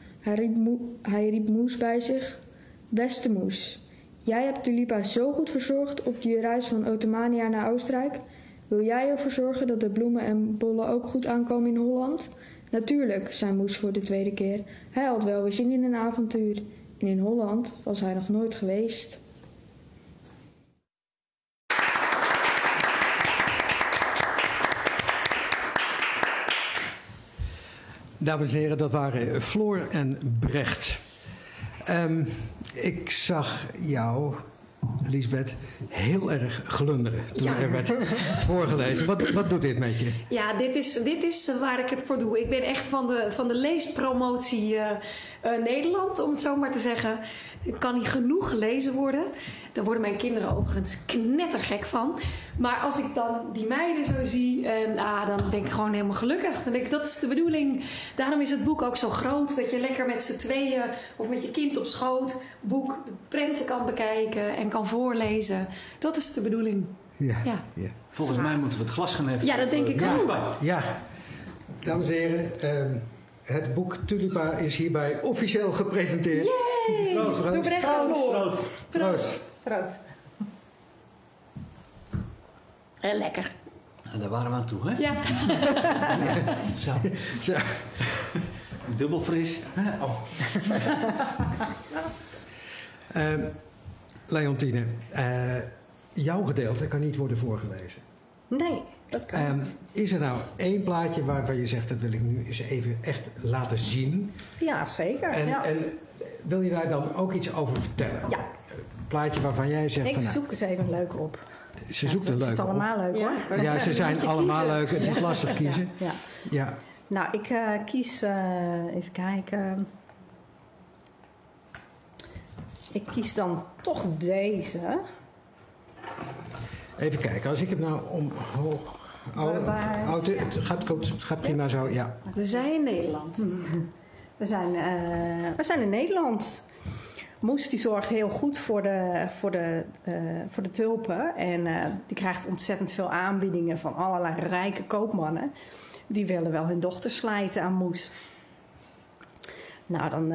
Hij riep, Moes bij zich. Beste Moes, jij hebt Tulipa zo goed verzorgd op je reis van Ottomania naar Oostenrijk. Wil jij ervoor zorgen dat de bloemen en bollen ook goed aankomen in Holland? Natuurlijk, zei Moes voor de tweede keer. Hij had wel weer zin in een avontuur. En in Holland was hij nog nooit geweest. Dames en heren, dat waren Floor en Brecht. Ehm, ik zag jou, Lisbeth, heel erg glunderen toen Ja. er werd voorgelezen. Wat, wat doet dit met je? Ja, dit is, dit is waar ik het voor doe. Ik ben echt van de, van de leespromotie eh, eh, Nederland, om het zo maar te zeggen. Kan niet genoeg gelezen worden. Daar worden mijn kinderen overigens knettergek van. Maar als ik dan die meiden zo zie, en, ah, dan ben ik gewoon helemaal gelukkig. Dan denk ik, dat is de bedoeling. Daarom is het boek ook zo groot. Dat je lekker met z'n tweeën of met je kind op schoot boek de prenten kan bekijken en kan voorlezen. Dat is de bedoeling. Ja. Ja. ja. Volgens mij moeten we het glas gaan even. Ja, dat denk ik Ja. ook. Ja, dames en heren, ehm, het boek Tulipa is hierbij officieel gepresenteerd. Proost, en Floor. Proost. Proost. Eh, lekker. En daar waren we aan toe, hè? Ja. Zo, Zo. dubbel fris. Hè? Oh. Ehm, Leontine, eh, jouw gedeelte kan niet worden voorgelezen. Nee, dat kan Ehm, niet. is er nou één plaatje waarvan je zegt dat wil ik nu eens even echt laten zien? Ja, zeker. En, ja. en wil je daar dan ook iets over vertellen? Ja. Een plaatje waarvan jij zegt ik van nou, zoek eens even een leuke op. ze Ja, zoekt een Het is allemaal leuk Ja. hoor. Ja, ze zijn allemaal kiezen. leuk. Het is lastig kiezen. Ja. Ja. Nou, ik eh, kies, eh, even kijken. Ik kies dan toch deze. Even kijken, als ik het nou omhoog. Oh, Waar- oh, het, gaat goed, het gaat prima zo, ja. We zijn in Nederland. We zijn, eh, we zijn in Nederland. Moes die zorgt heel goed voor de, voor de, eh, voor de tulpen. En eh, die krijgt ontzettend veel aanbiedingen van allerlei rijke koopmannen. Die willen wel hun dochter slijten aan Moes. Nou, dan,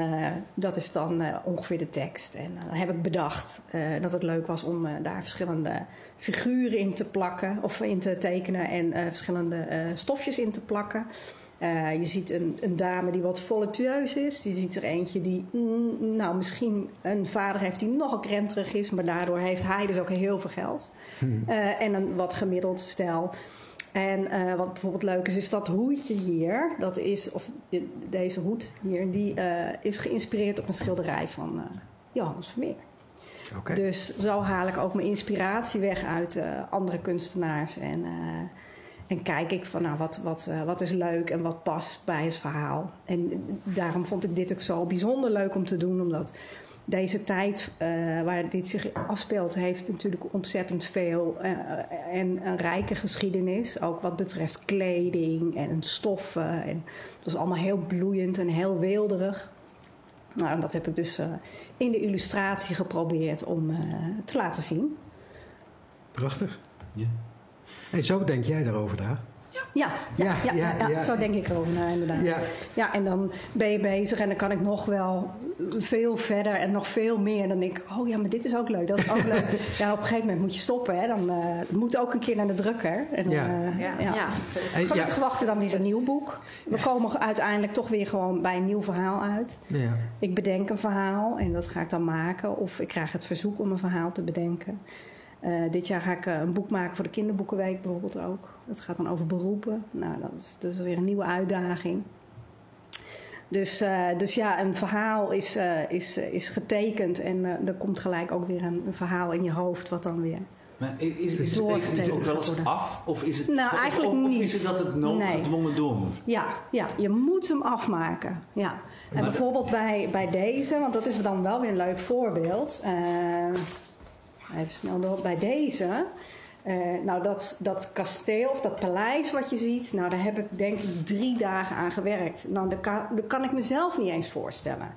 dat is dan ongeveer de tekst. En dan heb ik bedacht dat het leuk was om daar verschillende figuren in te plakken of in te tekenen en verschillende stofjes in te plakken. Eh, je ziet een, een dame die wat voluptueus is. Je ziet er eentje die, mm, nou, misschien een vader heeft die nogal krenterig is, maar daardoor heeft hij dus ook heel veel geld. Eh, en een wat gemiddeld stel. En eh, wat bijvoorbeeld leuk is, is dat hoedje hier, dat is, of deze hoed hier, die is geïnspireerd op een schilderij van Johannes Vermeer. Dus zo haal ik ook mijn inspiratie weg uit andere kunstenaars. En, en kijk ik van nou, wat, wat, eh, wat is leuk en wat past bij het verhaal. En daarom vond ik dit ook zo bijzonder leuk om te doen, omdat deze tijd eh, waar dit zich afspeelt, heeft natuurlijk ontzettend veel eh, en een rijke geschiedenis. Ook wat betreft kleding en stoffen. En het was allemaal heel bloeiend en heel weelderig. Nou, en dat heb ik dus eh, in de illustratie geprobeerd om eh, te laten zien. Prachtig. Ja. Hey, zo denk jij daarover na? Ja, ja, Ja, ja, ja, ja, ja. zo denk ik erover na, inderdaad. Ja. Ja, en dan ben je bezig en dan kan ik nog wel veel verder en nog veel meer. Dan denk ik, oh ja, maar dit is ook leuk, dat is ook leuk. Ja, op een gegeven moment moet je stoppen. Hè. Dan eh, moet ook een keer naar de drukker. En dan, Ja. eh, Ja. ja. Gelukkig ja. wachten dan weer een nieuw boek. We komen uiteindelijk toch weer gewoon bij een nieuw verhaal uit. Ja. Ik bedenk een verhaal en dat ga ik dan maken. Of ik krijg het verzoek om een verhaal te bedenken. Eh, dit jaar ga ik eh, een boek maken voor de kinderboekenweek bijvoorbeeld ook. Dat gaat dan over beroepen. Nou, dat is dus weer een nieuwe uitdaging. Dus, eh, dus ja, een verhaal is, is, is getekend en er komt gelijk ook weer een, een verhaal in je hoofd wat dan weer Maar is, is, tekening ook wel eens af? Of is het, Nou, eigenlijk of, of niet. is het dat het noodgedwongen door moet? Ja, ja, je moet hem afmaken. Ja. En Maar- bijvoorbeeld bij, bij deze, want dat is dan wel weer een leuk voorbeeld. Even snel door. Bij deze, eh, nou dat, dat kasteel of dat paleis wat je ziet, nou daar heb ik denk ik drie dagen aan gewerkt. Nou, dat kan, dat kan ik mezelf niet eens voorstellen.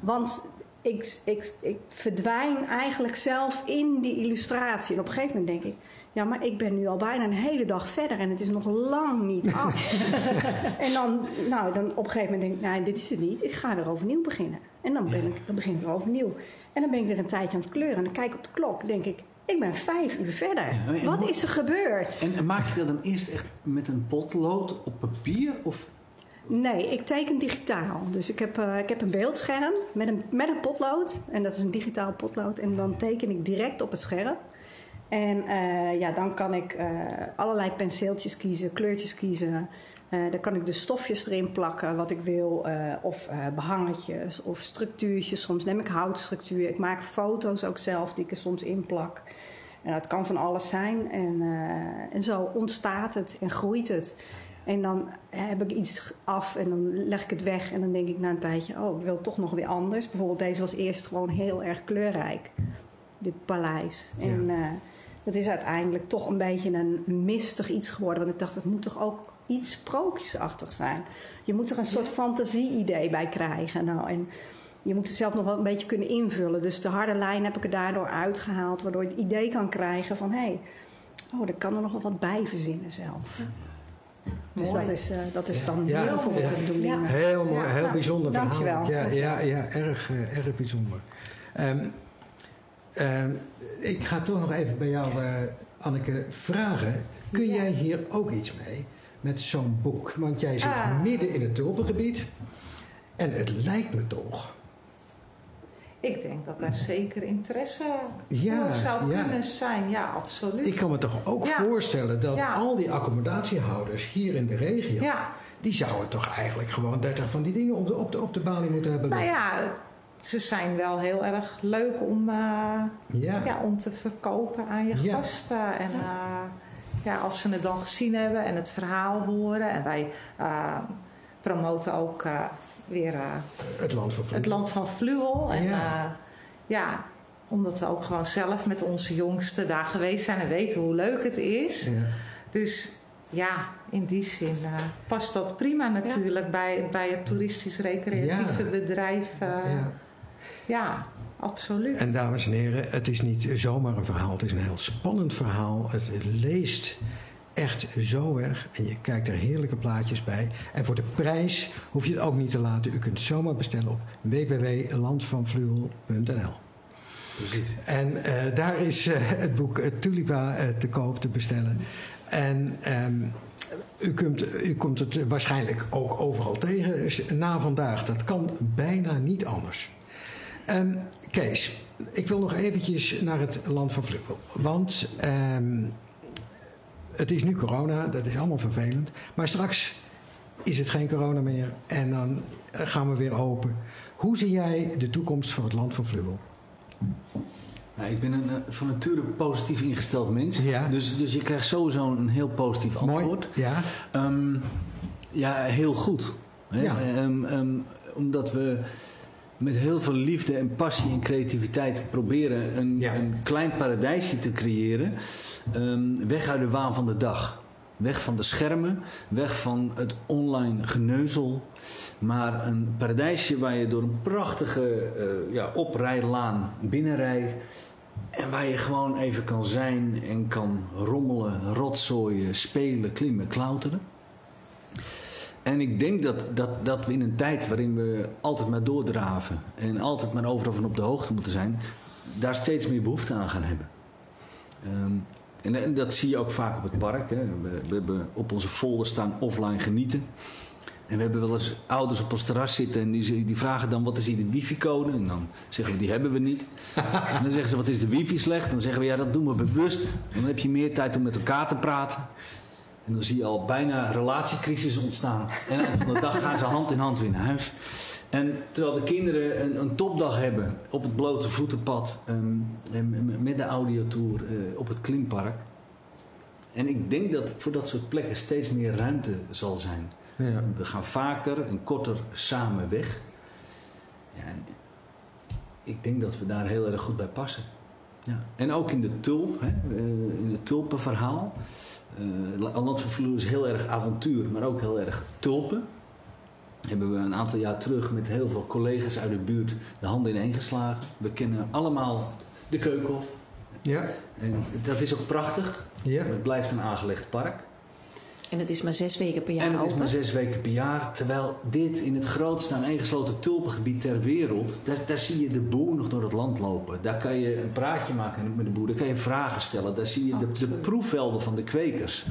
Want ik, ik, ik verdwijn eigenlijk zelf in die illustratie. En op een gegeven moment denk ik, ja, maar ik ben nu al bijna een hele dag verder en het is nog lang niet af. en dan, nou, dan op een gegeven moment denk ik, nou, dit is het niet. Ik ga weer overnieuw beginnen. En dan, ben ik, dan begin ik weer overnieuw. En dan ben ik weer een tijdje aan het kleuren. En dan kijk ik op de klok, denk ik, ik ben vijf uur verder. Ja, Wat is er gebeurd? En, en maak je dat dan eerst echt met een potlood op papier? Of Nee, ik teken digitaal. Dus ik heb, eh, ik heb een beeldscherm met een, met een potlood. En dat is een digitaal potlood. En dan teken ik direct op het scherm. En eh, ja, dan kan ik eh, allerlei penseeltjes kiezen, kleurtjes kiezen. Eh, dan kan ik de stofjes erin plakken wat ik wil. of eh, behangetjes of structuurtjes. Soms neem ik houtstructuur. Ik maak foto's ook zelf die ik er soms inplak. En dat kan van alles zijn. En, en zo ontstaat het en groeit het. En dan heb ik iets af en dan leg ik het weg. En dan denk ik na een tijdje, oh, ik wil toch nog weer anders. Bijvoorbeeld deze was eerst gewoon heel erg kleurrijk. Dit paleis. En eh, dat is uiteindelijk toch een beetje een mistig iets geworden. Want ik dacht, het moet toch ook iets sprookjesachtig zijn. Je moet er een soort fantasie-idee bij krijgen. Nou, en je moet het zelf nog wel een beetje kunnen invullen. Dus de harde lijn heb ik er daardoor uitgehaald. Waardoor je het idee kan krijgen van... hé, hey, oh, daar kan er nog wel wat bij verzinnen zelf. Dus Mooi. dat is, eh, dat is dan Ja, bijvoorbeeld ja. de bedoeling. Heel mooi, Ja, heel bijzonder verhaal. dankjewel. Ja, ja, ja erg, eh, erg bijzonder. Ehm, ehm, ik ga toch nog even bij jou, eh, Anneke, vragen. Kun jij hier ook iets mee met zo'n boek? Want jij zit Ah. midden in het tulpengebied. En het lijkt me toch. Ik denk dat daar zeker interesse Ja, voor zou ja. kunnen zijn. Ja, absoluut. Ik kan me toch ook Ja. voorstellen dat al die accommodatiehouders hier in de regio. Ja, die zouden toch eigenlijk gewoon 30 van die dingen op de, op de, op de balie moeten hebben. nou ja, ze zijn wel heel erg leuk om, eh, Ja. ja, om te verkopen aan je Ja. gasten. En eh, ja, als ze het dan gezien hebben en het verhaal horen. En wij eh, promoten ook eh, weer eh, Het land van het land van Fluwel. En Ja. ja. ja, omdat we ook gewoon zelf met onze jongsten daar geweest zijn en weten hoe leuk het is. Ja. Dus ja, in die zin eh, past dat prima natuurlijk bij, bij het toeristisch-recreatieve Ja. bedrijf. eh, ja. Ja. absoluut. En dames en heren, het is niet zomaar een verhaal. Het is een heel spannend verhaal. Het, leest echt zo erg. En je kijkt er heerlijke plaatjes bij. En voor de prijs hoef je het ook niet te laten. U kunt het zomaar bestellen op www.landvanvluwel.nl precies. En eh, daar is eh, het boek eh, Tulipa eh, te koop te bestellen. En ehm, u, kunt, u komt het waarschijnlijk ook overal tegen dus na vandaag. Dat kan bijna niet anders. Ehm, Kees, ik wil nog eventjes naar het land van Vluchtel. Want ehm, het is nu corona, dat is allemaal vervelend. Maar straks is het geen corona meer en dan gaan we weer open. Hoe zie jij de toekomst van het land van Vluchtel? Nou, ik ben een, eh, van nature positief ingesteld mens. Ja. Dus, dus je krijgt sowieso een heel positief antwoord. Mooi. Ja. Ehm, ja, heel goed. Hè? Ja. Omdat we met heel veel liefde en passie en creativiteit proberen een, Ja. een klein paradijsje te creëren. Ehm, weg uit de waan van de dag. Weg van de schermen, weg van het online geneuzel. Maar een paradijsje waar je door een prachtige eh, ja, oprijlaan binnenrijdt. En waar je gewoon even kan zijn en kan rommelen, rotzooien, spelen, klimmen, klauteren. En ik denk dat, dat, dat we in een tijd waarin we altijd maar doordraven en altijd maar overal van op de hoogte moeten zijn, daar steeds meer behoefte aan gaan hebben. Ehm, en, en dat zie je ook vaak op het park. Hè. We, we hebben op onze folder staan offline genieten. En we hebben wel eens ouders op ons terras zitten en die, die vragen dan wat is hier de wifi-code? En dan zeggen we die hebben we niet. en dan zeggen ze wat is de wifi slecht? Dan zeggen we ja dat doen we bewust. Dan heb je meer tijd om met elkaar te praten. En dan zie je al bijna relatiecrisis ontstaan. En aan het eind van de dag gaan ze hand in hand weer naar huis. En terwijl de kinderen een, een topdag hebben op het blote voetenpad ehm, en met de audiotour eh, op het klimpark. En ik denk dat voor dat soort plekken steeds meer ruimte zal zijn. Ja. We gaan vaker en korter samen weg. Ja, en ik denk dat we daar heel erg goed bij passen. Ja. En ook in de tulp, hè, eh, in het tulpenverhaal. Uh, Land van Vloer is heel erg avontuur, maar ook heel erg tulpen. Hebben we een aantal jaar terug met heel veel collega's uit de buurt de handen ineen geslagen. We kennen allemaal de Keukenhof. Ja. En dat is ook prachtig. Ja. Het blijft een aangelegd park. En het is maar zes weken per jaar En het is maar zes weken per jaar. Terwijl dit in het grootste aaneengesloten tulpengebied ter wereld... Daar, daar zie je de boer nog door het land lopen. Daar kan je een praatje maken met de boer. Daar kan je vragen stellen. Daar zie je de, de proefvelden van de kwekers.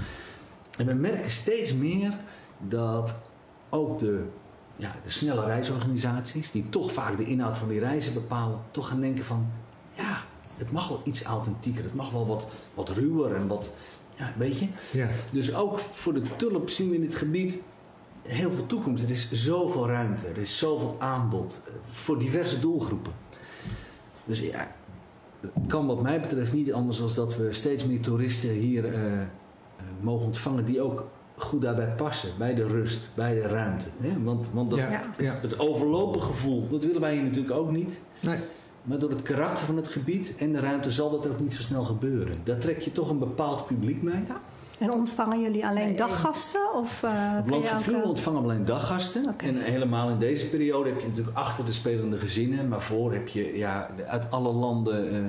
En we merken steeds meer dat ook de, ja, de snelle reisorganisaties... die toch vaak de inhoud van die reizen bepalen... toch gaan denken van... ja, het mag wel iets authentieker. Het mag wel wat, wat ruwer en wat... Ja, weet je? Ja. Dus ook voor de tulp zien we in dit gebied heel veel toekomst. Er is zoveel ruimte, er is zoveel aanbod eh, voor diverse doelgroepen. Dus ja, het kan wat mij betreft niet anders dan dat we steeds meer toeristen hier eh, eh, mogen ontvangen die ook goed daarbij passen. Bij de rust, bij de ruimte. Hè? Want, want dat, Ja, ja. het overlopen gevoel, dat willen wij hier natuurlijk ook niet. Nee. Maar door het karakter van het gebied en de ruimte zal dat ook niet zo snel gebeuren. Daar trek je toch een bepaald publiek mee. En ontvangen jullie alleen daggasten? Of, uh, Op Land van Vloer ontvangen we alleen daggasten. En helemaal in deze periode heb je natuurlijk achter de spelende gezinnen. Maar voor heb je ja, uit alle landen uh,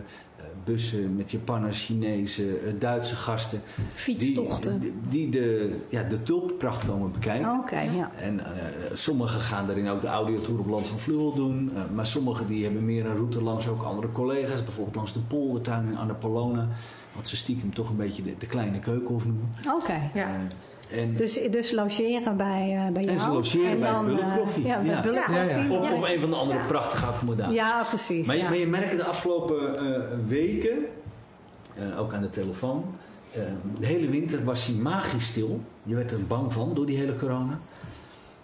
bussen met Japanners, Chinezen, uh, Duitse gasten. Fietstochten. Die, de, ja, de tulpenpracht komen bekijken. Oké, okay, ja. En sommigen gaan daarin ook de audiotour op Land van Vluwel doen. maar sommigen die hebben meer een route langs ook andere collega's. Bijvoorbeeld langs de poldertuin in Annapolona. Wat ze stiekem toch een beetje de, de kleine keukenhof noemen. Oké, okay, ja. En dus, dus logeren bij, uh, bij jou. En ze logeren en bij dan, Bullenkoffie. Uh, ja, bij ja. Bullenkoffie. Ja, ja. Of, of, een van de andere prachtige accommodaties. Ja, precies. Maar je, maar je merkt de afgelopen uh, weken, ook aan de telefoon, de hele winter was hij magisch stil. Je werd er bang van door die hele corona.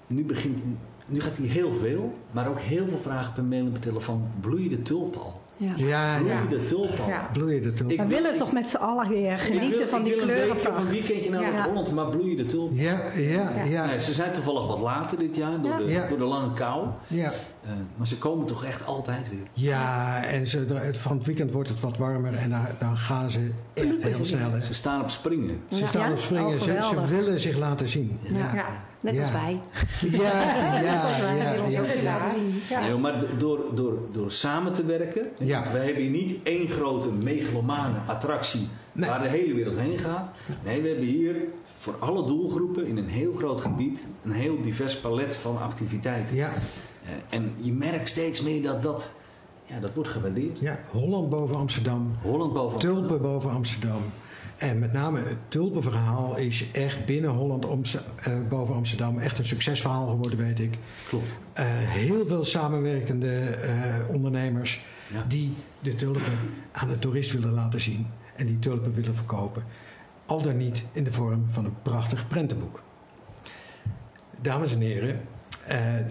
Nu, begint, nu gaat hij heel veel, maar ook heel veel vragen per mail en per telefoon. Bloeien de tulpen al? Ja, ja. Bloeien de tulpen? Ja. Bloeien de tulpen. We willen toch met z'n allen weer genieten wil, van die kleurenpracht. Ik wil een van weekendje naar ja. Holland, maar bloeien de tulpen. Ja, ja, ja. ja. Nee, ze zijn toevallig wat later dit jaar door, de, door de lange kou. Ja. Uh, maar ze komen toch echt altijd weer. Ja, en ze, van het weekend wordt het wat warmer en dan, dan gaan ze echt heel snel. Ze staan op springen. Ze staan op springen. Oh, ze, ze, willen zich laten zien. Ja. Net als wij. Ja, ja, Net als wij. ja, willen ons ja, ook laten zien. Nee, maar door, door, door samen te werken. Ja. Want wij hebben hier niet één grote megalomane attractie Nee. waar de hele wereld heen gaat. Nee, we hebben hier voor alle doelgroepen in een heel groot gebied een heel divers palet van activiteiten. Ja, Eh, en je merkt steeds meer dat dat, ja, dat wordt gewaardeerd. ja, Holland boven Amsterdam, Holland boven tulpen boven Amsterdam. En met name het tulpenverhaal is echt binnen Holland eh, boven Amsterdam echt een succesverhaal geworden, weet ik. Klopt. Eh, heel veel samenwerkende eh, ondernemers Ja. die de tulpen aan de toerist willen laten zien en die tulpen willen verkopen. Al dan niet in de vorm van een prachtig prentenboek. Dames en heren, eh,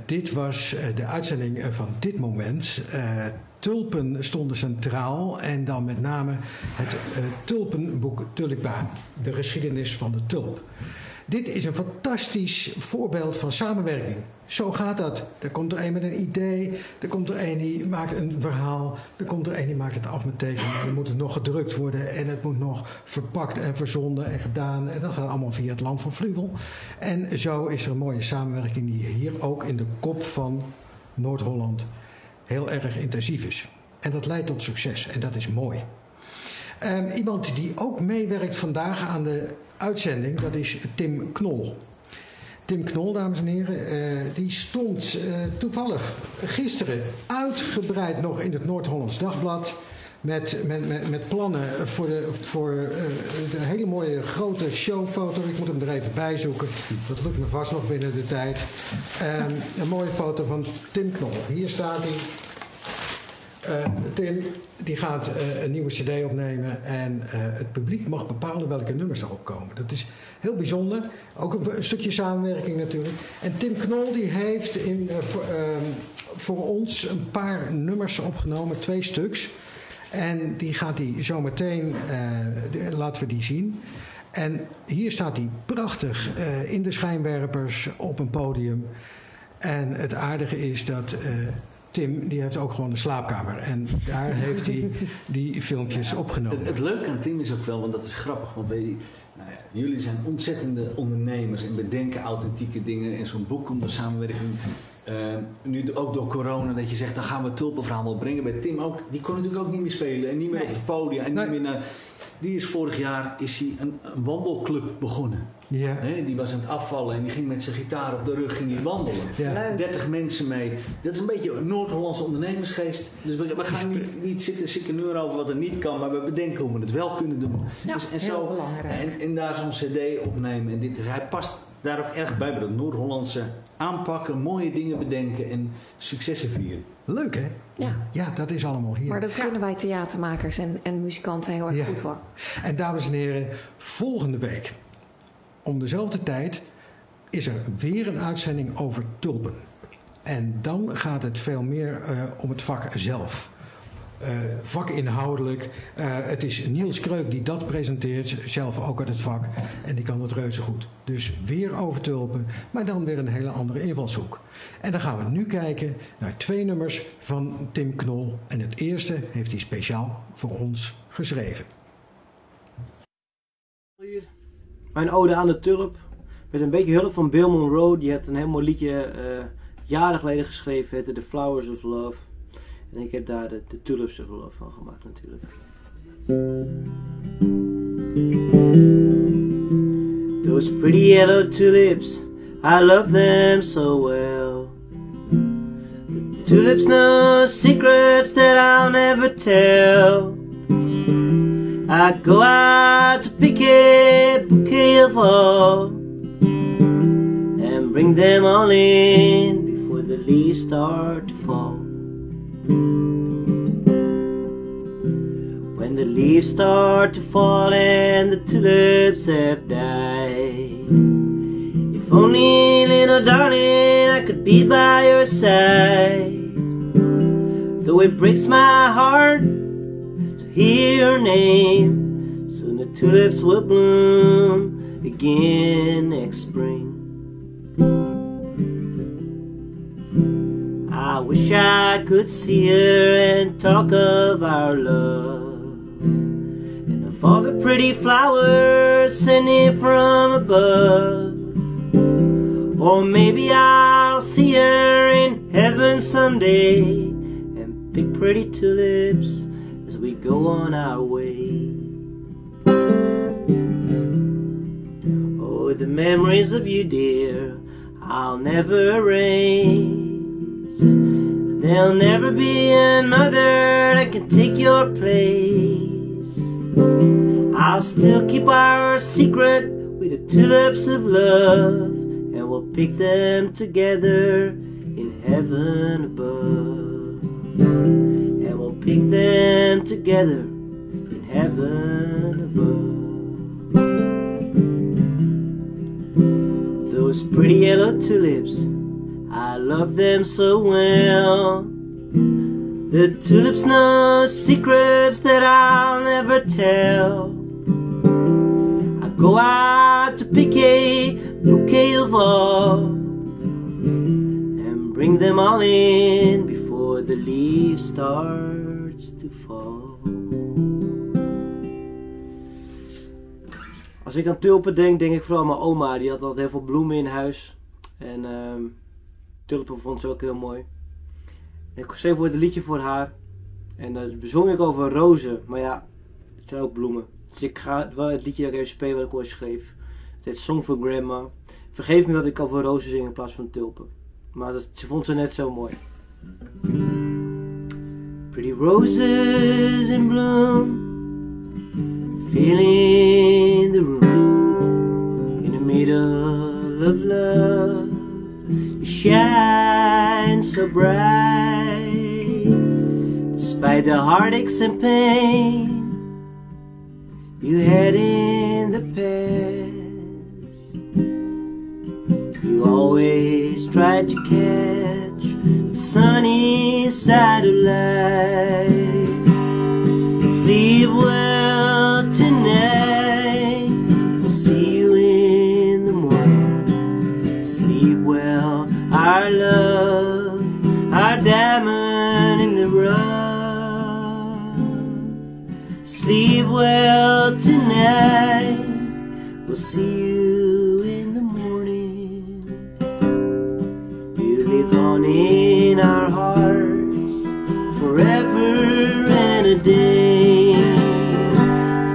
dit was eh, de uitzending eh, van dit moment. Eh, tulpen stonden centraal en dan met name het eh, tulpenboek Tulpa, de geschiedenis van de tulp. Dit is een fantastisch voorbeeld van samenwerking. Zo gaat dat. Er komt er een met een idee, er komt er een die maakt een verhaal, er komt er een die maakt het af met tekeningen. Dan moet het nog gedrukt worden en het moet nog verpakt en verzonden en gedaan. En dat gaat allemaal via het land van Vluwel. En zo is er een mooie samenwerking die hier ook in de kop van Noord-Holland heel erg intensief is. En dat leidt tot succes en dat is mooi. Ehm, iemand die ook meewerkt vandaag aan de uitzending, dat is Tim Knol. Tim Knol, dames en heren, eh, die stond eh, toevallig gisteren uitgebreid nog in het Noord-Hollands Dagblad. Met, met, met, plannen voor, de, voor eh, hele mooie grote showfoto. Ik moet hem er even bij zoeken. Dat lukt me vast nog binnen de tijd. Ehm, een mooie foto van Tim Knol. Hier staat hij Eh, Tim die gaat eh, een nieuwe CD opnemen en eh, het publiek mag bepalen welke nummers erop komen. Dat is heel bijzonder. Ook een, een stukje samenwerking natuurlijk. En Tim Knol die heeft in, voor, ehm, voor ons een paar nummers opgenomen, twee stuks. En die gaat hij zometeen, uh, laten we die zien. En hier staat hij prachtig in de schijnwerpers op een podium. En het aardige is dat Tim, die heeft ook gewoon een slaapkamer. En daar heeft hij die filmpjes opgenomen. Het, het, leuke aan Tim is ook wel, want dat is grappig. Want wij, nou ja, jullie zijn ontzettende ondernemers en bedenken authentieke dingen. En zo'n boek om de samenwerking uh, nu ook door corona, dat je zegt, dan gaan we het tulpenverhaal wel brengen. Bij Tim ook, die kon natuurlijk ook niet meer spelen en niet meer nee. op het podium. En nee. niet meer naar, die is vorig jaar is hij een, een wandelclub begonnen. Ja. He, die was aan het afvallen en die ging met zijn gitaar op de rug ging die wandelen. Ja. 30 mensen mee. Dat is een beetje een Noord-Hollandse ondernemersgeest. Dus we, we gaan niet, niet zitten sikken over wat er niet kan, maar we bedenken hoe we het wel kunnen doen. Ja, dus, en, heel zo, belangrijk. En, en daar zo'n cd opnemen. En dit, hij past daar ook erg bij, bij dat Noord-Hollandse aanpakken, mooie dingen bedenken en successen vieren. Leuk hè? Ja. Ja, dat is allemaal hier. Maar dat kunnen wij theatermakers en, en muzikanten heel erg Ja. goed hoor. En dames en heren, volgende week om dezelfde tijd is er weer een uitzending over tulpen. En dan gaat het veel meer eh, om het vak zelf. Eh, vakinhoudelijk. Eh, het is Niels Kreuk die dat presenteert, zelf ook uit het vak. En die kan het reuze goed. Dus weer over tulpen, maar dan weer een hele andere invalshoek. En dan gaan we nu kijken naar twee nummers van Tim Knol. En het eerste heeft hij speciaal voor ons geschreven. Mijn ode aan de tulp. Met een beetje hulp van Bill Monroe. Die had een heel mooi liedje eh, jaren geleden geschreven. Het The Flowers of Love. En ik heb daar de, de Tulips of Love van gemaakt natuurlijk. Those pretty yellow tulips, I love them so well. The tulips know secrets that I'll never tell. I go out to pick a bouquet of all and bring them all in before the leaves start to fall. When the leaves start to fall and the tulips have died, if only, little darling, I could be by your side. Though it breaks my heart hear your name, soon the tulips will bloom again next spring. I wish I could see her and talk of our love and of all the pretty flowers sending from above. Or maybe I'll see her in heaven someday and pick pretty tulips we go on our way. Oh, the memories of you, dear, I'll never erase. There'll never be another that can take your place. I'll still keep our secret with the tulips of love, and we'll pick them together in heaven above. And them together in heaven above. Those pretty yellow tulips, I love them so well. The tulips know secrets that I'll never tell. I go out to pick a bouquet of all and bring them all in before the leaves starts Als ik aan tulpen denk, denk ik vooral aan mijn oma. Die had altijd heel veel bloemen in huis. En ehm tulpen vond ze ook heel mooi. Ik schreef ooit een liedje voor haar. En daar bezong ik over rozen. Maar ja, het zijn ook bloemen. Dus ik ga wel het liedje dat ik even spelen wat ik ooit schreef. Het heet Song for Grandma. Vergeef me dat ik over rozen zing in plaats van tulpen. Maar dat, ze vond ze net zo mooi. Pretty roses in bloom. Filling the room. In the middle of love. You shine so bright. Despite the heartaches and pain you had in the past, you always tried to catch the sunny side of life. Sleep well tonight. Sleep well tonight. We'll see you in the morning. You live on in our hearts forever and a day.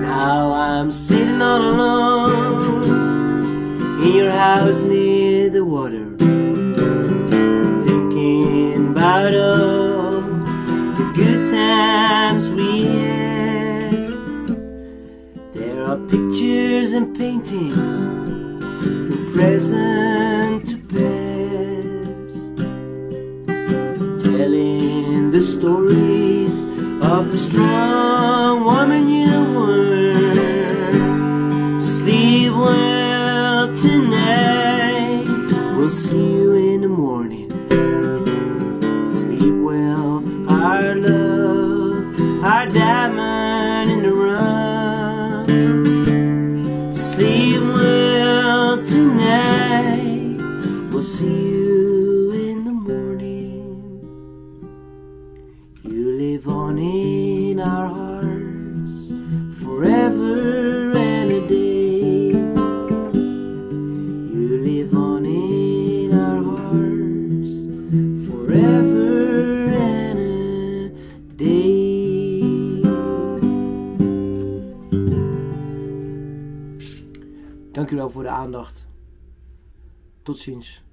Now I'm sitting all alone in your house near the water, paintings from present to past telling the stories of the strong voor de aandacht. Tot ziens.